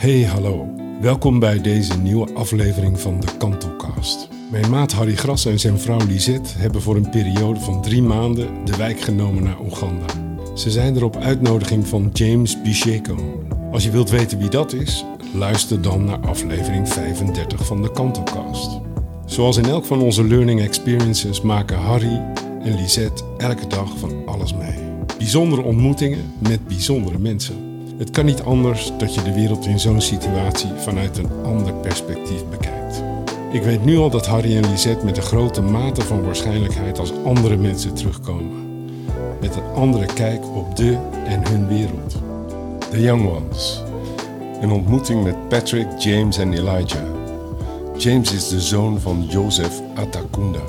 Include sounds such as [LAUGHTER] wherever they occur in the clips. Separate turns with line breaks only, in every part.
Hey, hallo. Welkom bij deze nieuwe aflevering van de Kantelcast. Mijn maat Harry Gras en zijn vrouw Lisette hebben voor een periode van drie maanden de wijk genomen naar Oeganda. Ze zijn er op uitnodiging van James Bisheko. Als je wilt weten wie dat is, luister dan naar aflevering 35 van de Kantelcast. Zoals in elk van onze learning experiences maken Harry en Lisette elke dag van alles mee. Bijzondere ontmoetingen met bijzondere mensen. Het kan niet anders dat je de wereld in zo'n situatie vanuit een ander perspectief bekijkt. Ik weet nu al dat Harry en Lisette met een grote mate van waarschijnlijkheid als andere mensen terugkomen. Met een andere kijk op de en hun wereld. The Young Ones. Een ontmoeting met Patrick, James en Elijah. James is de zoon van Joseph Atakunda.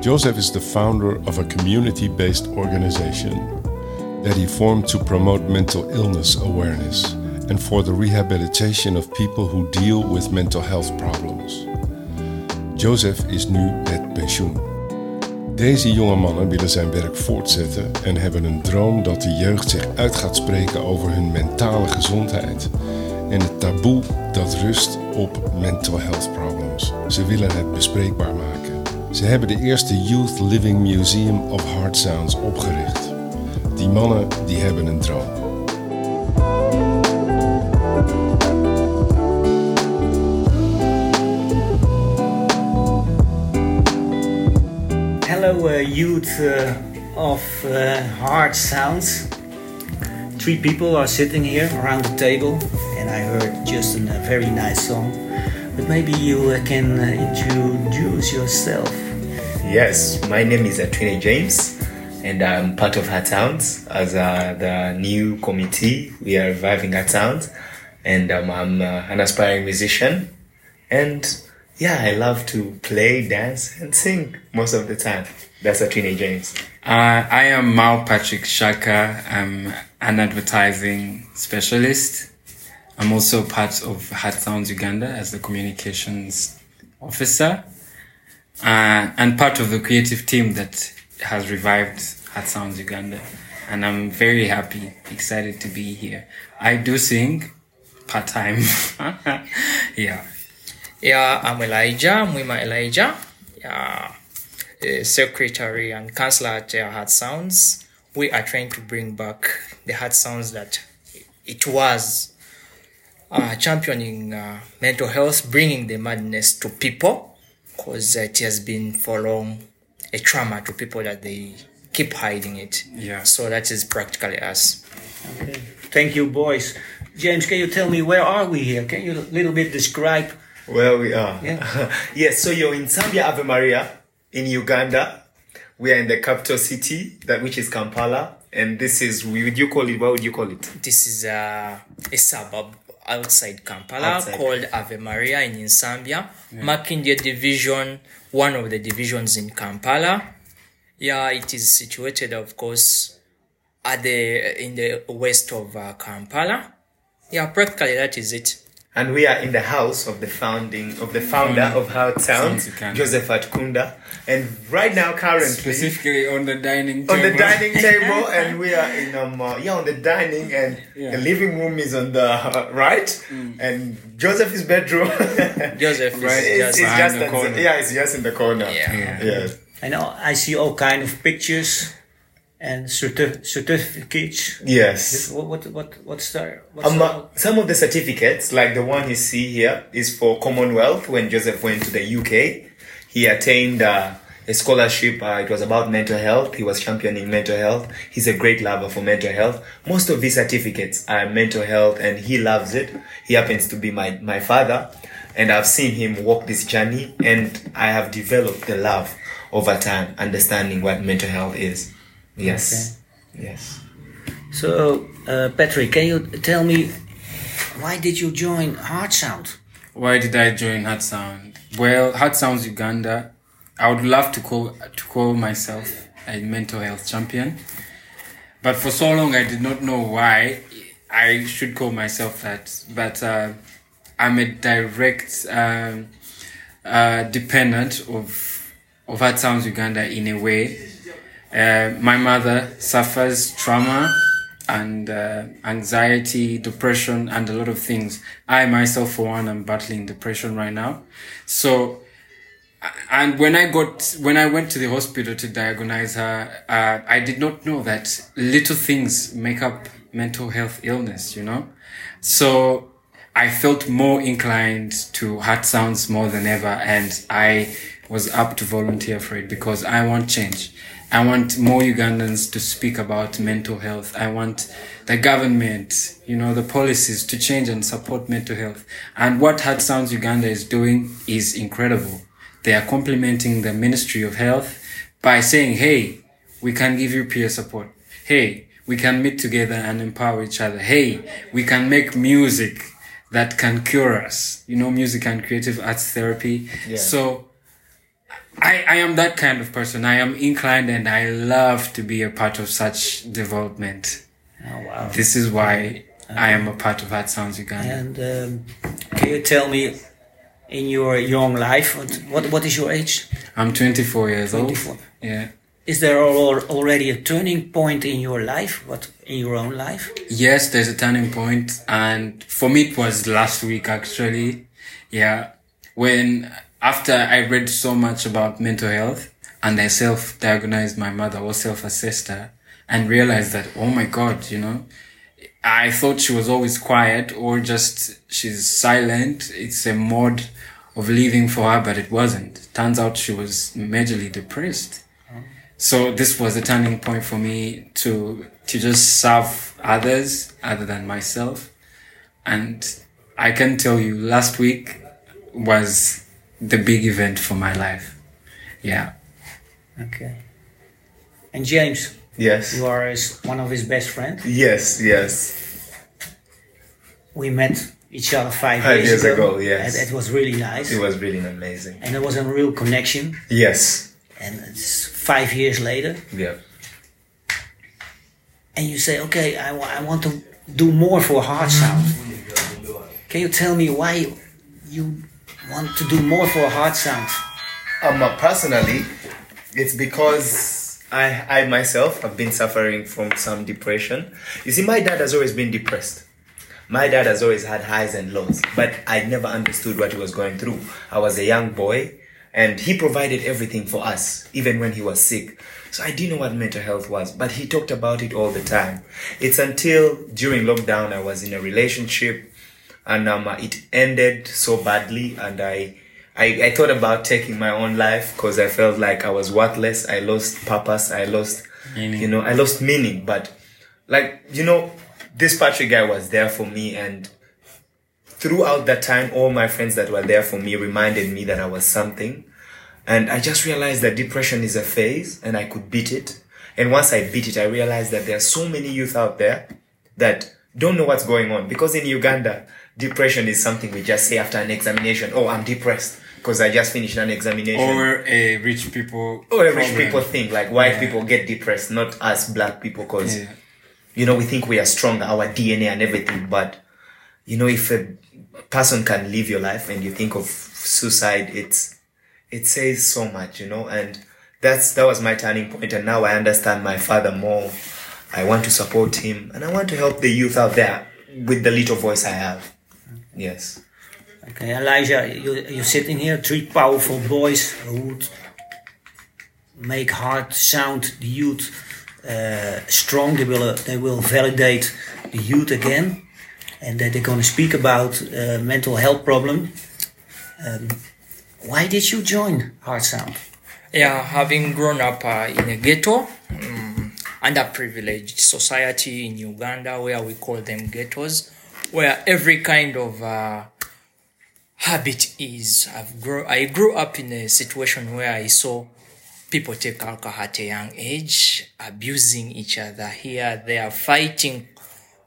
Joseph is the founder of a community-based organization that he formed to promote mental illness awareness and for the rehabilitation of people who deal with mental health problems. Joseph is nu met pensioen. Deze jonge mannen willen zijn werk voortzetten en hebben een droom dat de jeugd zich uit gaat spreken over hun mentale gezondheid en het taboe dat rust op mental health problems. Ze willen het bespreekbaar maken. Ze hebben de eerste Youth Living Museum of Heart Sounds opgericht. Die mannen die hebben een droom.
Hello, uh, youth uh, of uh, Heart Sounds. Three people are sitting here around the table, and I heard just a very nice song. But maybe you uh, can uh, introduce yourself.
Yes, my name is Atwine James, and I'm part of Heart Sounds as uh, the new committee. We are reviving Heart Sounds, and um, I'm uh, an aspiring musician. And yeah, I love to play, dance, and sing most of the time. That's Atwine James.
Uh, I am Mao Patrick Shaka. I'm an advertising specialist. I'm also part of Heart Sounds Uganda as the communications officer uh, and part of the creative team that has revived Heart Sounds Uganda. And I'm very happy, excited to be here. I do sing part time. [LAUGHS] yeah.
Yeah, I'm Elijah, Mwima Elijah. Yeah, uh, secretary and counselor at uh, Heart Sounds. We are trying to bring back the Heart Sounds that it was uh, championing uh, mental health, bringing the madness to people because it has been for long a trauma to people that they keep hiding it.
Yeah.
So that is practically us.
Okay. Thank you, boys. James, can you tell me where are we here? Can you a little bit describe?
Where we are.
Yeah. [LAUGHS]
yes, so you're in Nsambya Ave Maria in Uganda. We are in the capital city, that which is Kampala. And this is, would you call it, what would you call it?
This is uh, a suburb outside Kampala
Outside.
called Ave Maria in Nsambya, marking the division, one of the divisions in Kampala. Yeah, it is situated, of course, at the in the west of uh, Kampala. Yeah, practically that is it.
And we are in the house of the founding, of the founder of Heart Sounds,
Sounds Uganda.
Joseph Atukunda. And right now, currently,
Specifically on the dining
on the dining [LAUGHS] table, and we are in um uh, yeah on the dining, and
Yeah.
the living room is on the uh, right, and Joseph's bedroom. [LAUGHS]
Joseph is
Right.
it's,
just
it's
behind
just
the
at-
corner.
yeah, it's just in the corner.
Yeah.
Yes.
I know I see all kind of pictures and certi- certificates.
Yes.
What what what what's there? What's
Um, uh, some of the certificates, like the one you see here, is for Commonwealth. When Joseph went to the UK, he attained uh, a scholarship. Uh, it was about mental health. He was championing mental health. He's a great lover for mental health. Most of these certificates are mental health, and he loves it. He happens to be my my father, and I've seen him walk this journey, and I have developed the love over time, understanding what mental health is. Yes. Yes.
So, uh, Patrick, can you tell me why did you join Heart Sound?
Why did I join Heart Sound? Well, Heart Sounds Uganda. I would love to call to call myself a mental health champion, but for so long I did not know why I should call myself that. But uh, I'm a direct um, uh, dependent of of Heart Sounds Uganda in a way. Uh, my mother suffers trauma and uh, anxiety, depression, and a lot of things. I myself, for one, am battling depression right now. So, and when I got, when I went to the hospital to diagnose her, uh, I did not know that little things make up mental health illness, you know? So I felt more inclined to heart sounds more than ever. And I was up to volunteer for it because I want change. I want more Ugandans to speak about mental health. I want the government, you know, the policies to change and support mental health. And what Heart Sounds Uganda is doing is incredible. They are complementing the Ministry of Health by saying, hey, we can give you peer support. Hey, we can meet together and empower each other. Hey, we can make music that can cure us. You know, music and creative arts therapy.
Yeah.
So I, I am that kind of person. I am inclined and I love to be a part of such development.
Oh wow!
This is why I am a part of Heart Sounds Uganda.
And um, can you tell me, in your young life, what what, what is your age?
I'm 24 years
24.
old. Yeah.
Is there already a turning point in your life? What in your own life?
Yes, there's a turning point, and for me it was last week actually. Yeah, when after I read so much about mental health and I self-diagnosed my mother or self-assessed her and realized that oh my god, you know, I thought she was always quiet or just she's silent. It's a mode of living for her, but it wasn't. Turns out she was majorly depressed. So this was a turning point for me to to just serve others other than myself. And I can tell you last week was the big event for my life. Yeah.
Okay. And James,
Yes.
you are his, one of his best friends.
Yes, yes.
We met each other five,
Five
years,
years
ago.
ago, yes.
And it was really nice.
It was really amazing.
and it was a real connection.
Yes.
And it's five years later,
Yeah.
and you say, okay, I I want to do more for Heart Sound. Mm-hmm. Can you tell me why you want to do more for Heart Sound?
Um, uh, personally, it's because I, I myself have been suffering from some depression. You see, my dad has always been depressed. My dad has always had highs and lows, but I never understood what he was going through. I was a young boy, and he provided everything for us, even when he was sick. So I didn't know what mental health was, but he talked about it all the time. It's until during lockdown I was in a relationship, and um, it ended so badly, and I I, I thought about taking my own life because I felt like I was worthless. I lost purpose. I lost,
Meaning.
you know, I lost meaning. But like, you know, this Patrick guy was there for me. And throughout that time, all my friends that were there for me reminded me that I was something. And I just realized that depression is a phase and I could beat it. And once I beat it, I realized that there are so many youth out there that don't know what's going on. Because in Uganda, depression is something we just say after an examination. Oh, I'm depressed because I just finished an examination.
Or a rich people.
Or rich
problem.
people think like white
Yeah.
people get depressed, not us black people, because
Yeah.
you know we think we are strong, our DNA and everything. But you know, if a person can live your life and you think of suicide, it's it says so much, you know. And that's that was my turning point, and now I understand my father more. I want to support him, and I want to help the youth out there with the little voice I have. Yes.
Okay, Elijah, you, you're sitting here, three powerful boys who would make Heart Sound the youth uh, strong. They will, uh, they will validate the youth again, and that they're going to speak about uh, mental health problem. Um, why did you join Heart Sound?
Yeah, having grown up uh, in a ghetto, um, underprivileged society in Uganda, where we call them ghettos, where every kind of uh, habit is. I've grow, I grew up in a situation where I saw people take alcohol at a young age, abusing each other here, they are fighting.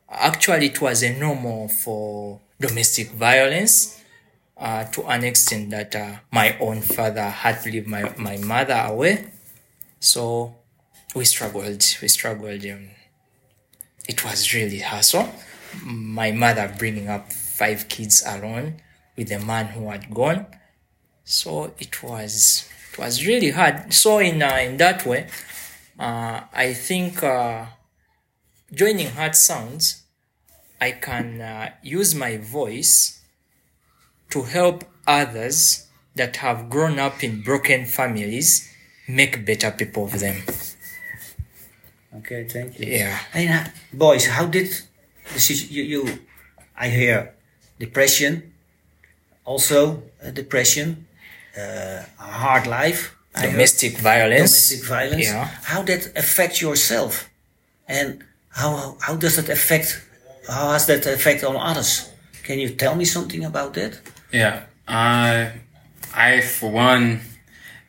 Actually, it was a normal for domestic violence uh, to an extent that uh, my own father had to leave my, my mother away. So we struggled. We struggled. Um, it was really hassle. My mother bringing up five kids alone with a man who had gone. So it was it was really hard. So in uh, in that way, uh, I think uh, joining Heart Sounds, I can uh, use my voice to help others that have grown up in broken families make better people of them.
Okay, thank you.
Yeah.
And uh, boys, how did the situ- you, you? I hear depression, also uh, depression, uh, a hard life, I heard
Domestic violence.
domestic violence.
Yeah.
How that affect yourself, and how how does that affect? How has that effect on others? Can you tell me something about that?
Yeah, I, I for one,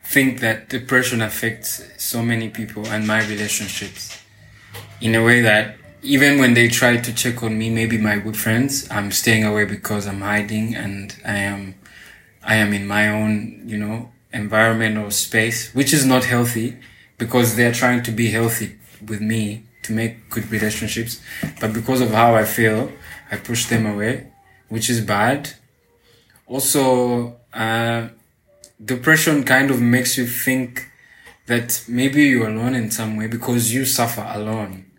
think that depression affects so many people and my relationships, in a way that even when they try to check on me, maybe my good friends, I'm staying away because I'm hiding and I am, I am in my own, you know, environment or space, which is not healthy, because they're trying to be healthy with me to make good relationships, but because of how I feel, I push them away, which is bad. Also uh, depression kind of makes you think that maybe you're alone in some way because you suffer alone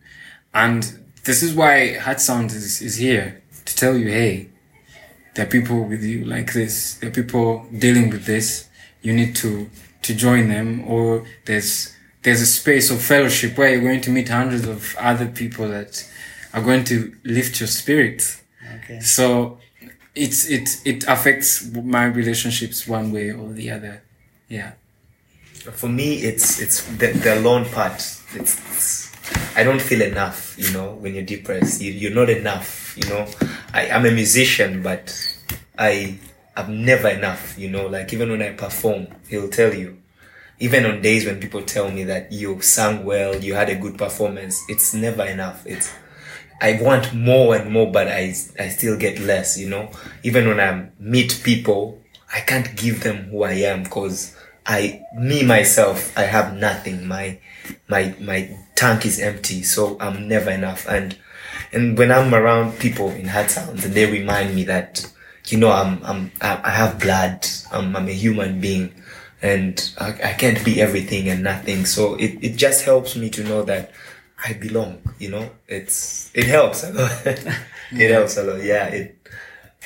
and this is why heart sound is, is here to tell you hey there are people with you like this there are people dealing with this you need to to join them or there's there's a space of fellowship where you're going to meet hundreds of other people that are going to lift your spirits
Okay.
so it's it it affects my relationships one way or the other. Yeah.
For me, it's it's the, the alone part. It's, it's I don't feel enough. You know, when you're depressed, you, you're not enough. You know, I I'm a musician, but I I'm never enough. You know, like even when I perform, he'll tell you. Even on days when people tell me that you sang well, you had a good performance, it's never enough. It's I want more and more, but I I still get less. You know, even when I meet people, I can't give them who I am because I me myself I have nothing. My my my tank is empty, so I'm never enough. And and when I'm around people in heart sounds, and they remind me that you know I'm I'm I I have blood. I'm I'm a human being, and I, I can't be everything and nothing. So it it just helps me to know that. I belong, you know. It's it helps a lot. [LAUGHS] it helps a lot. Yeah, it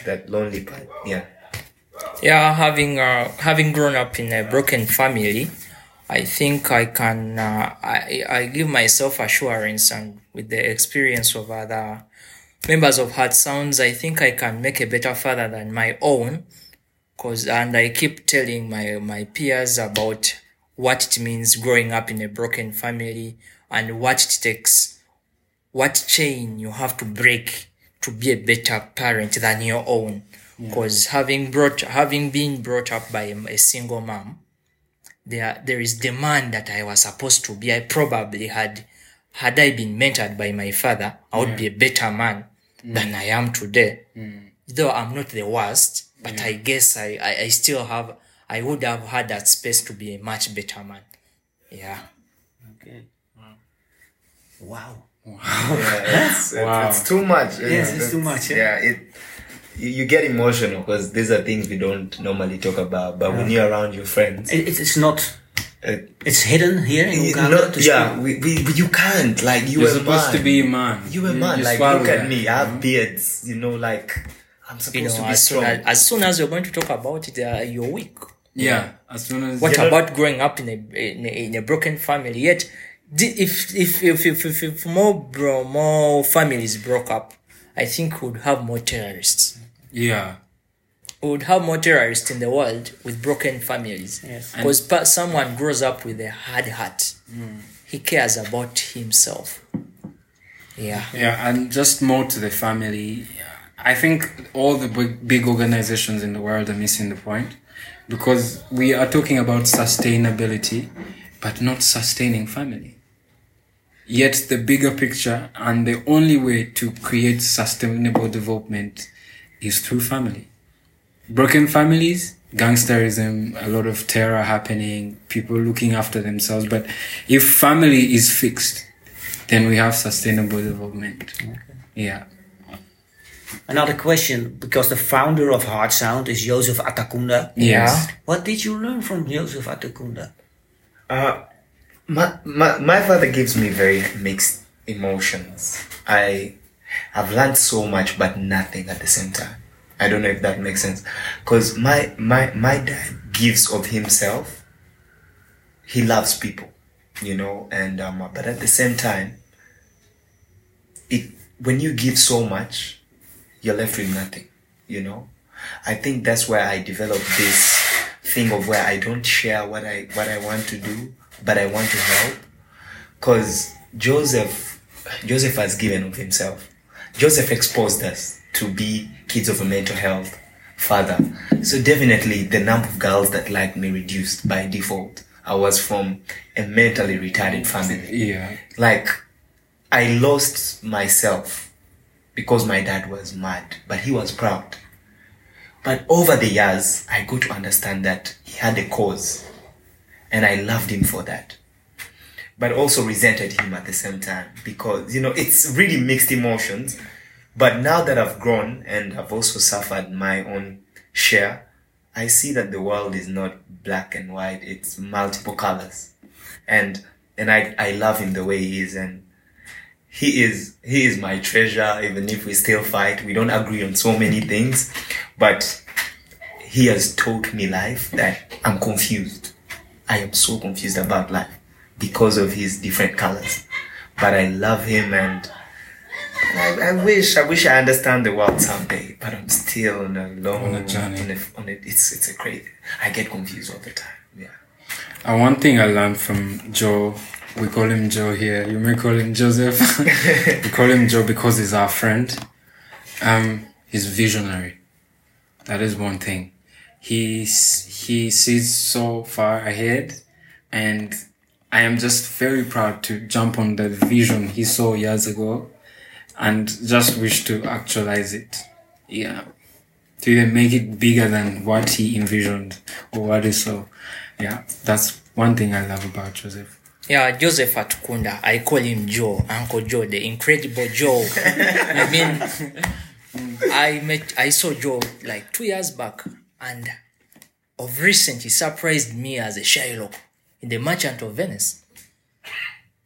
that lonely part. Yeah.
Yeah, having uh, having grown up in a broken family, I think I can uh, I I give myself assurance and with the experience of other members of Heart Sounds, I think I can make a better father than my own. Cause and I keep telling my my peers about what it means growing up in a broken family and what it takes, what chain you have to break to be a better parent than your own because having brought having been brought up by a, a single mom there there is demand that i was supposed to be i probably had had i been mentored by my father i would be a better man mm. than i am today mm. though i'm not the worst but i guess I, I i still have i would have had that space to be a much better man yeah
Okay. Wow.
Yeah, [LAUGHS] it's,
Wow.
it's, it's too much.
Yes,
know,
it's too much, yeah.
Yeah, it. You, you get emotional because these are things we don't normally talk about. But when you're around your friends,
It, it- it's not.
uh,
It's hidden here in
you,
Uganda.
not,
to
yeah, we, we, we- you can't like you
You're supposed
man.
to be a man.
You a man.
you
like look at
that.
me. I have beards. You know, like I'm supposed
you know
to be
as soon
strong.
as, as soon as you're going to talk about it uh, you're weak
Yeah. As soon as
What
You're not-
about growing up in a in a, in a broken family? Yet, if if if if, if, if more bro, more families broke up, I think we would have more terrorists.
Yeah.
We would have more terrorists in the world with broken families.
Yes.
Because pa- someone grows up with a hard heart. Mm. He cares about himself. Yeah.
Yeah, and just more to the family. I think all the big, big organizations in the world are missing the point because we are talking about sustainability, but not sustaining family. Yet the bigger picture and the only way to create sustainable development is through family. Broken families, gangsterism, a lot of terror happening, people looking after themselves. But if family is fixed, then we have sustainable development. Yeah.
Another question, because the founder of Heart Sound is Joseph Atakunda.
Yes.
What did you learn from Joseph Atakunda?
Uh, my, my my father gives me very mixed emotions. I I've learned so much, but nothing at the same time. I don't know if that makes sense. Cause my my my dad gives of himself. He loves people, you know, and um, but at the same time, it when you give so much, you're left with nothing, you know. I think that's where I developed this thing of where I don't share what I what I want to do, but I want to help. Cause Joseph Joseph has given of himself. Joseph exposed us to be kids of a mental health father. So definitely the number of girls that liked me reduced by default. I was from a mentally retarded family.
Yeah.
Like I lost myself because my dad was mad, but he was proud. But over the years, I got to understand that he had a cause and I loved him for that. But also resented him at the same time because, you know, it's really mixed emotions. But now that I've grown and I've also suffered my own share, I see that the world is not black and white, it's multiple colors. And and I, I love him the way he is. And he is he is my treasure even if we still fight. We don't agree on so many things. But he has taught me life that i'm confused. I am so confused about life because of his different colors but i love him and I, I wish I wish I understand the world someday, but I'm still on a long
On a journey.
On a, on a, it's it's a crazy. I get confused all the time. Yeah.
And one thing I learned from Joe, we call him Joe here. You may call him Joseph. [LAUGHS] we call him Joe because he's our friend. Um, he's visionary. That is one thing. He's he sees so far ahead, and I am just very proud to jump on the vision he saw years ago, and just wish to actualize it. Yeah, to even make it bigger than what he envisioned or what he saw. Yeah, that's one thing I love about Joseph.
Yeah, Joseph Atukunda. I call him Joe, Uncle Joe, the incredible Joe. I mean, [LAUGHS] I met, I saw Joe like two years back, and of recent, he surprised me as a Shylock in The Merchant of Venice.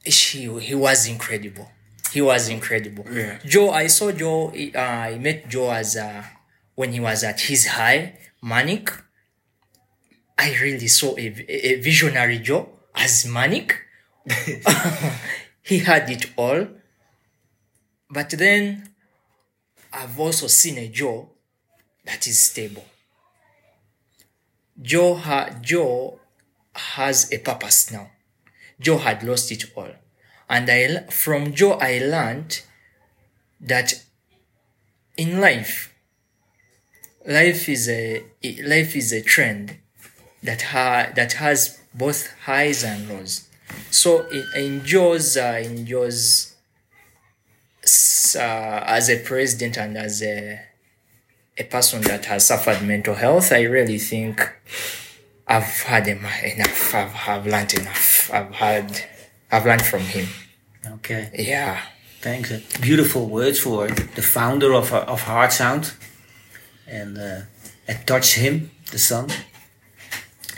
He, he was incredible. He was incredible.
Yeah.
Joe, I saw Joe. Uh, I met Joe as uh, when he was at his high, manic. I really saw a, a visionary Joe as manic. [LAUGHS] he had it all. But then I've also seen a Joe that is stable. Joe, ha- Joe has a purpose now. Joe had lost it all. And I, from Joe, I learned that in life, life is a, life is a trend that ha- that has both highs and lows. So in, in Joe's uh, in Joe's uh, as a president and as a a person that has suffered mental health, I really think I've had enough. I've, I've learned enough. I've had I've learned from him.
Okay.
Yeah.
Thanks. Uh, Beautiful words for the founder of uh, of Heart Sound, and uh, it touched him, the son.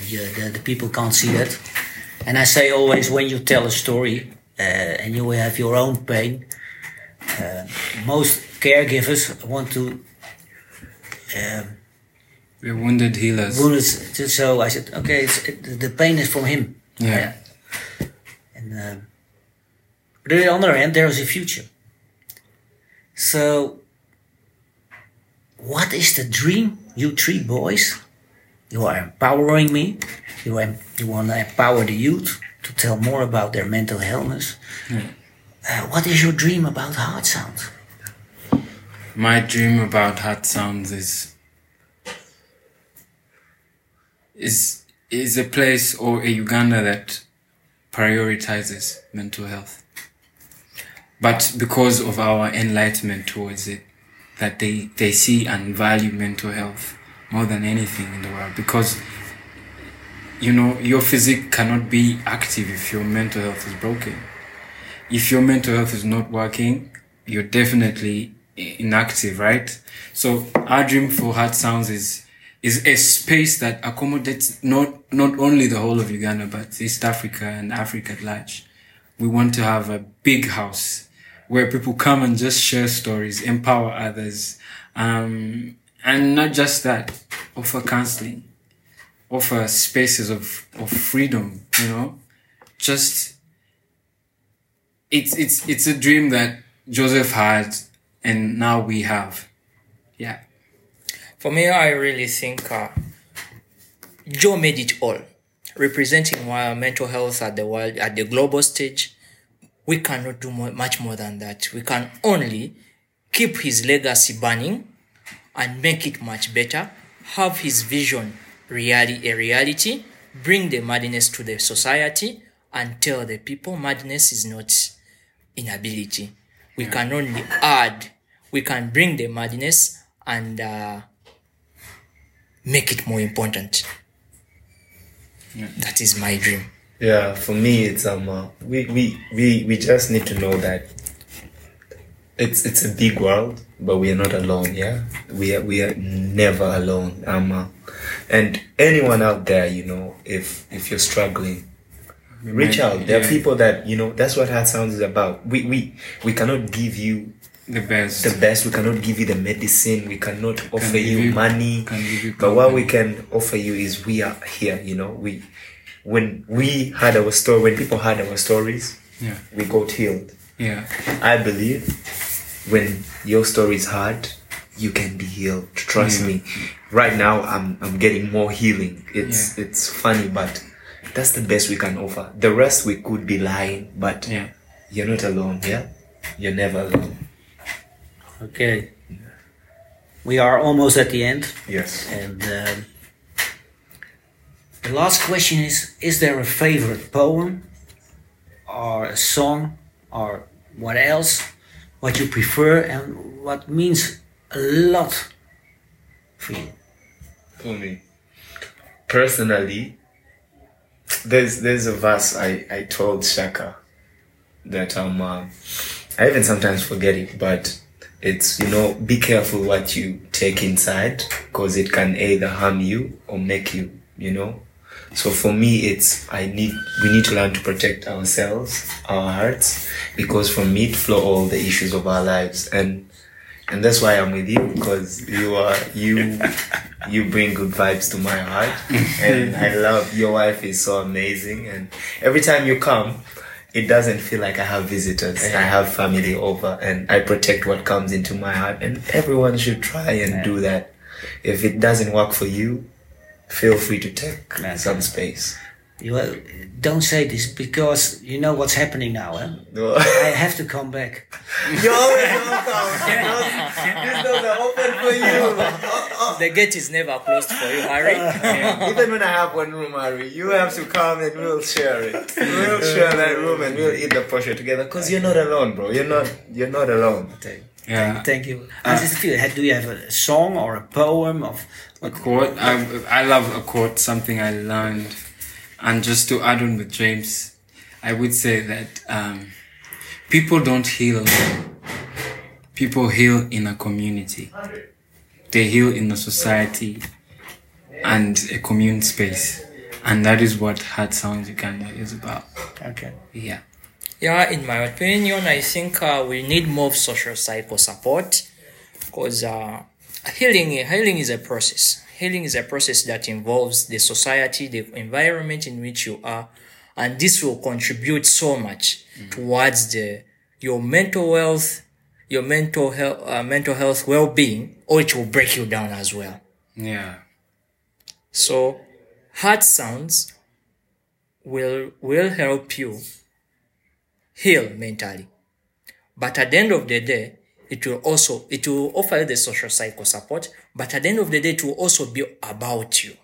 Yeah, the, the people can't see that, and I say always when you tell a story uh, and you have your own pain, uh, most caregivers want to. Um,
We're wounded healers.
wounded. So I said, okay, it's, it, the pain is from him.
Yeah.
And um, but on the other hand, there is a future. So, what is the dream, you three boys? You are empowering me. You are, you want to empower the youth to tell more about their mental illness. Uh, what is your dream about Heart Sound?
My dream about Heart Sounds is is is a place or a Uganda that prioritizes mental health. But because of our enlightenment towards it, that they, they see and value mental health more than anything in the world. Because you know, your physique cannot be active if your mental health is broken. If your mental health is not working, you're definitely inactive, right? So our dream for Heart Sounds is is a space that accommodates not not only the whole of Uganda but East Africa and Africa at large. We want to have a big house where people come and just share stories, empower others, um, and not just that, offer counseling, offer spaces of, of freedom, you know, just, it's, it's, it's a dream that Joseph had and now we have. Yeah.
For me, I really think uh, Joe made it all, representing mental health at the world at the global stage. We cannot do more, much more than that. We can only keep his legacy burning and make it much better. Have his vision reality a reality. Bring the madness to the society and tell the people madness is not inability. We can only add. We can bring the madness and uh, make it more important. That is my dream.
Yeah, for me, it's um, uh, we, we we we just need to know that it's it's a big world, but we are not alone. Yeah, we are we are never alone. Um, uh, and anyone out there, you know, if if you're struggling, reach out. There are people that you know. That's what Heart Sounds is about. We we we cannot give you
The best.
the best. We cannot give you the medicine. We cannot offer
give
you,
you-
money.
can you
But what we can offer you is we are here. You know, we when we had our story, when people had our stories,
yeah.
we got healed.
Yeah.
I believe when your story is hard, you can be healed. Trust
Yeah.
me. Right now, I'm I'm getting more healing. It's
Yeah.
it's funny, but that's the best we can offer. The rest we could be lying, but
Yeah.
you're not alone. Yeah, you're never alone.
Okay. We are almost at the end,
Yes.
and um, the last question is: Is there a favorite poem, or a song, or what else, what you prefer, and what means a lot for you?
For me, personally, there's there's a verse I I told Shaka that um uh, I even sometimes forget it, but it's you know be careful what you take inside because it can either harm you or make you you know. So for me, it's I need we need to learn to protect ourselves, our hearts, because from it flow all the issues of our lives. And and that's why I'm with you because you are you you bring good vibes to my heart. [LAUGHS] And I love your wife is so amazing. And every time you come it doesn't feel like I have visitors. I have family over and I protect what comes into my heart and everyone should try and do that. If it doesn't work for you feel free to take
Yeah.
some space
You uh, don't say this because you know what's happening now. Eh?
No.
I have to come back. [LAUGHS]
You're always welcome. These doors are open for you. [LAUGHS]
The gate is never closed for you, Harry. [LAUGHS]
Even when I have one room, Harry, you have to come and we'll share it. We'll share that room and we'll eat the portion together. Cause you're not alone, bro. You're not. You're not alone.
Yeah.
Thank you. Uh, do you have a song or a poem of?
A quote. I, I love a quote, something I learned. And just to add on with James, I would say that um, people don't heal. People heal in a community. They heal in a society and a commune space. And that is what Heart Sounds Uganda is about.
Okay.
Yeah.
Yeah, in my opinion, I think uh, we need more social psycho support because uh, healing healing is a process. Healing is a process that involves the society, the environment in which you are, and this will contribute so much towards the your mental health, your mental health, uh, mental health well being, or it will break you down as well.
Yeah.
So, heart sounds will will help you heal mentally. But at the end of the day, it will also it will offer you the social psycho support. But at the end of the day, it will also be about you,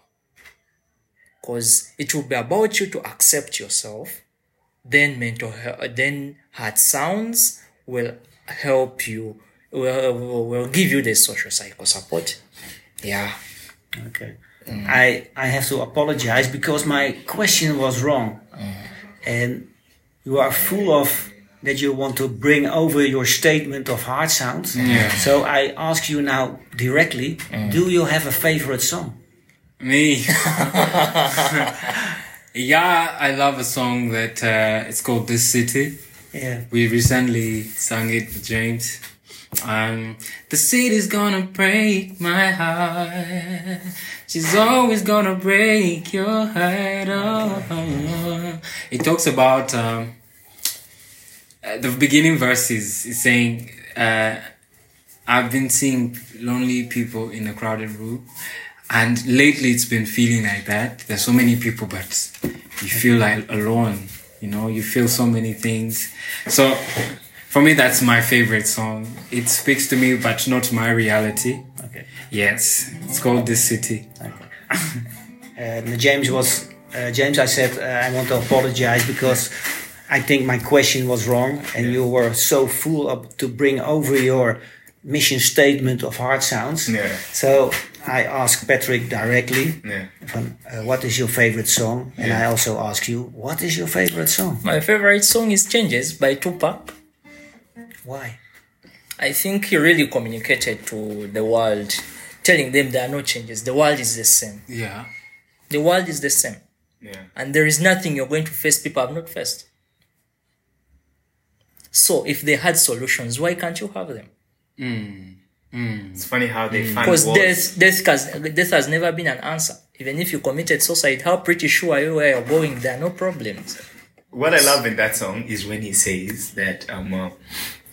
because it will be about you to accept yourself. Then mental health, then heart sounds will help you. Will, will, will give you the social psycho support. Yeah.
Okay. Mm. I I have to apologize because my question was wrong, mm. and you are full of that you want to bring over your statement of heart sounds.
Yeah.
So I ask you now directly: Do you have a favorite song?
Me. [LAUGHS] yeah, I love a song that uh, it's called This City
Yeah.
We recently sang it with James. Um, the city's gonna break my heart. She's always gonna break your heart. Oh, it talks about um, the beginning verses is saying, uh, "I've been seeing lonely people in a crowded room." And lately, it's been feeling like that. There's so many people, but you feel like alone. You know, you feel so many things. So, for me, that's my favorite song. It speaks to me, but not my reality.
Okay.
Yes, it's called This City.
And James was uh, James. I said uh, I want to apologize because I think my question was wrong, and you were so full of to bring over your mission statement of heart sounds.
Yeah.
So I asked Patrick directly,
Yeah.
from, uh, "What is your favorite song?" And I also ask you, "What is your favorite song?"
My favorite song is Changes by Tupac.
Why?
I think he really communicated to the world, telling them there are no changes. The world is the same.
Yeah.
The world is the same.
Yeah.
And there is nothing you're going to face people have not faced. So if they had solutions, why can't you have them?
It's funny how they find
Because
words.
death, death, has, death has never been an answer. Even if you committed suicide, how pretty sure are you where you're going? There are no problems.
What I love in that song is when he says that um, uh,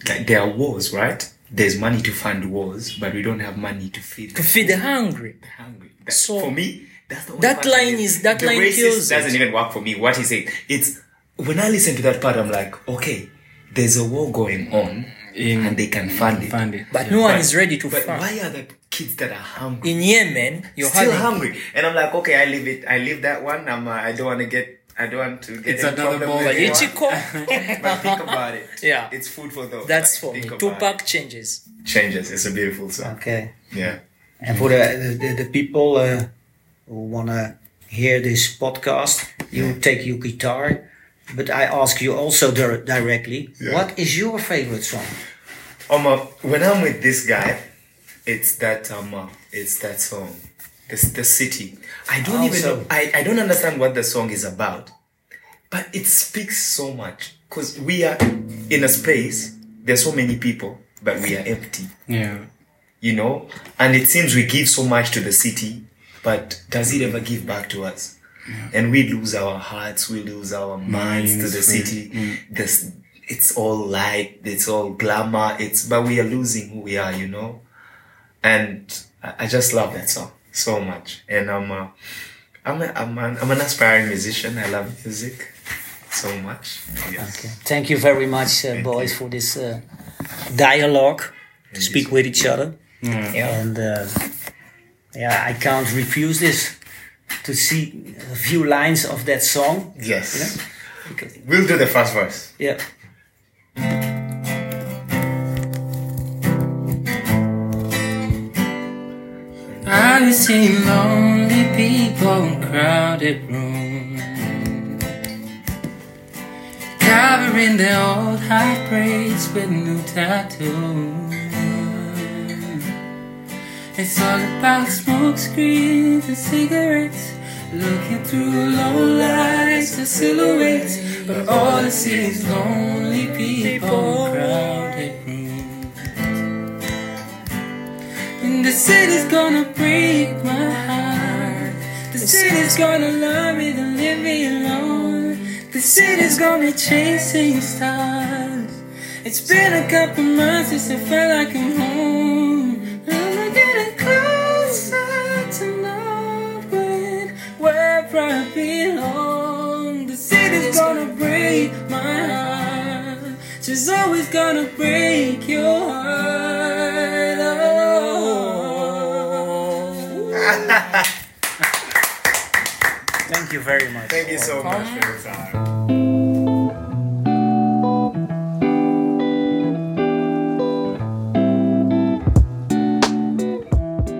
like there are wars, right? There's money to fund wars, but we don't have money to feed
To feed the hungry.
the hungry. That,
So-
for me, that's the only
That
part
line is that
the
line kills
doesn't even work for me. What he said, it's when I listen to that part, I'm like, okay, there's a war going on,
In-
and they can fund it.
Find it.
But no one
But-
is ready to
But
fund.
why are the kids that are hungry
In Yemen, you're
still
having
hungry? And I'm like, okay, I leave it. I leave that one. I'm. Uh, I don't want to get. I don't want to get
It's
any
another
problem
ball
with anyone. [LAUGHS] But think about it.
Yeah.
It's food for thought.
That's
Like,
for me.
think
Tupac changes.
it. changes. It's a beautiful song.
Okay.
Yeah.
And for the the, the people uh, who wanna hear this podcast, you take your guitar. But I ask you also dir- directly,
Yeah.
what is your favorite song?
Um, uh, when I'm with this guy, it's that um, uh, it's that song, the the city. I don't even know. I, I don't understand what the song is about, but it speaks so much because we are in a space. There's so many people, but we are empty.
Yeah.
You know, and it seems we give so much to the city, but does it ever give back to us? And we lose our hearts, we lose our minds to the city. This, it's all light, it's all glamour. It's but we are losing who we are, you know. And I, I just love that song so much. And I'm, uh, I'm, a, I'm, an, I'm an aspiring musician. I love music so much. Yes.
Okay. Thank you very much, uh, boys, for this uh, dialogue to speak with each other.
Yeah.
And uh, yeah, I can't refuse this to see a few lines of that song.
Yes.
Because,
We'll do the first verse.
yeah.
I've seen lonely people in crowded rooms, covering their old heartbreaks with new tattoos. It's all about smoke screens and cigarettes, looking through low lights and silhouettes. But all I see is lonely people crowded rooms. And the city's gonna break my heart. The city's gonna love me to leave me alone. The city's gonna be chasing stars. It's been a couple months since I felt like I'm home. Where I belong. The city's gonna break my heart. She's always gonna break your heart. Oh.
Thank you very much.
Thank you so much for your time.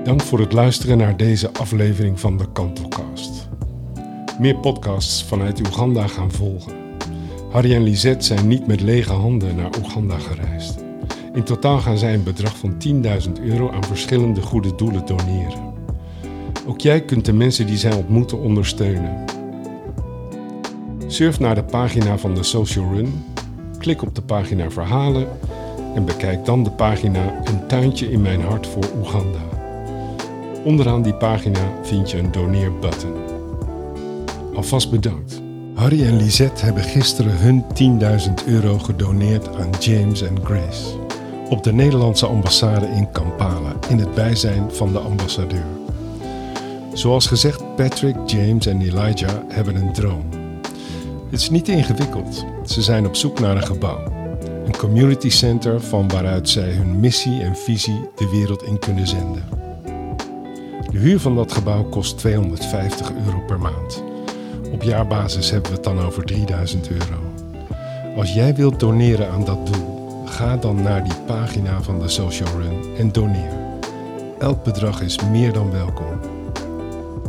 Dank voor het luisteren naar deze aflevering van de Kantelcast. Meer podcasts vanuit Oeganda gaan volgen. Harry en Lisette zijn niet met lege handen naar Oeganda gereisd. In totaal gaan zij een bedrag van 10.000 euro aan verschillende goede doelen doneren. Ook jij kunt de mensen die zij ontmoeten ondersteunen. Surf naar de pagina van de Social Run, Klik op de pagina Verhalen en bekijk dan de pagina Een tuintje in mijn hart voor Oeganda. Onderaan die pagina vind je een doneerbutton. Alvast bedankt. Harry en Lisette hebben gisteren hun 10.000 euro gedoneerd aan James en Grace. Op de Nederlandse ambassade in Kampala in het bijzijn van de ambassadeur. Zoals gezegd, Patrick, James en Elijah hebben een droom. Het is niet ingewikkeld. Ze zijn op zoek naar een gebouw. Een community center van waaruit zij hun missie en visie de wereld in kunnen zenden. De huur van dat gebouw kost 250 euro per maand. Op jaarbasis hebben we het dan over 3000 euro. Als jij wilt doneren aan dat doel, ga dan naar die pagina van de Social Run en doneer. Elk bedrag is meer dan welkom.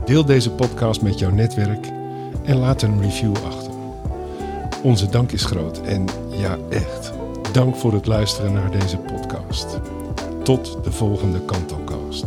Deel deze podcast met jouw netwerk en laat een review achter. Onze dank is groot en ja, echt. Dank voor het luisteren naar deze podcast. Tot de volgende Kantocast.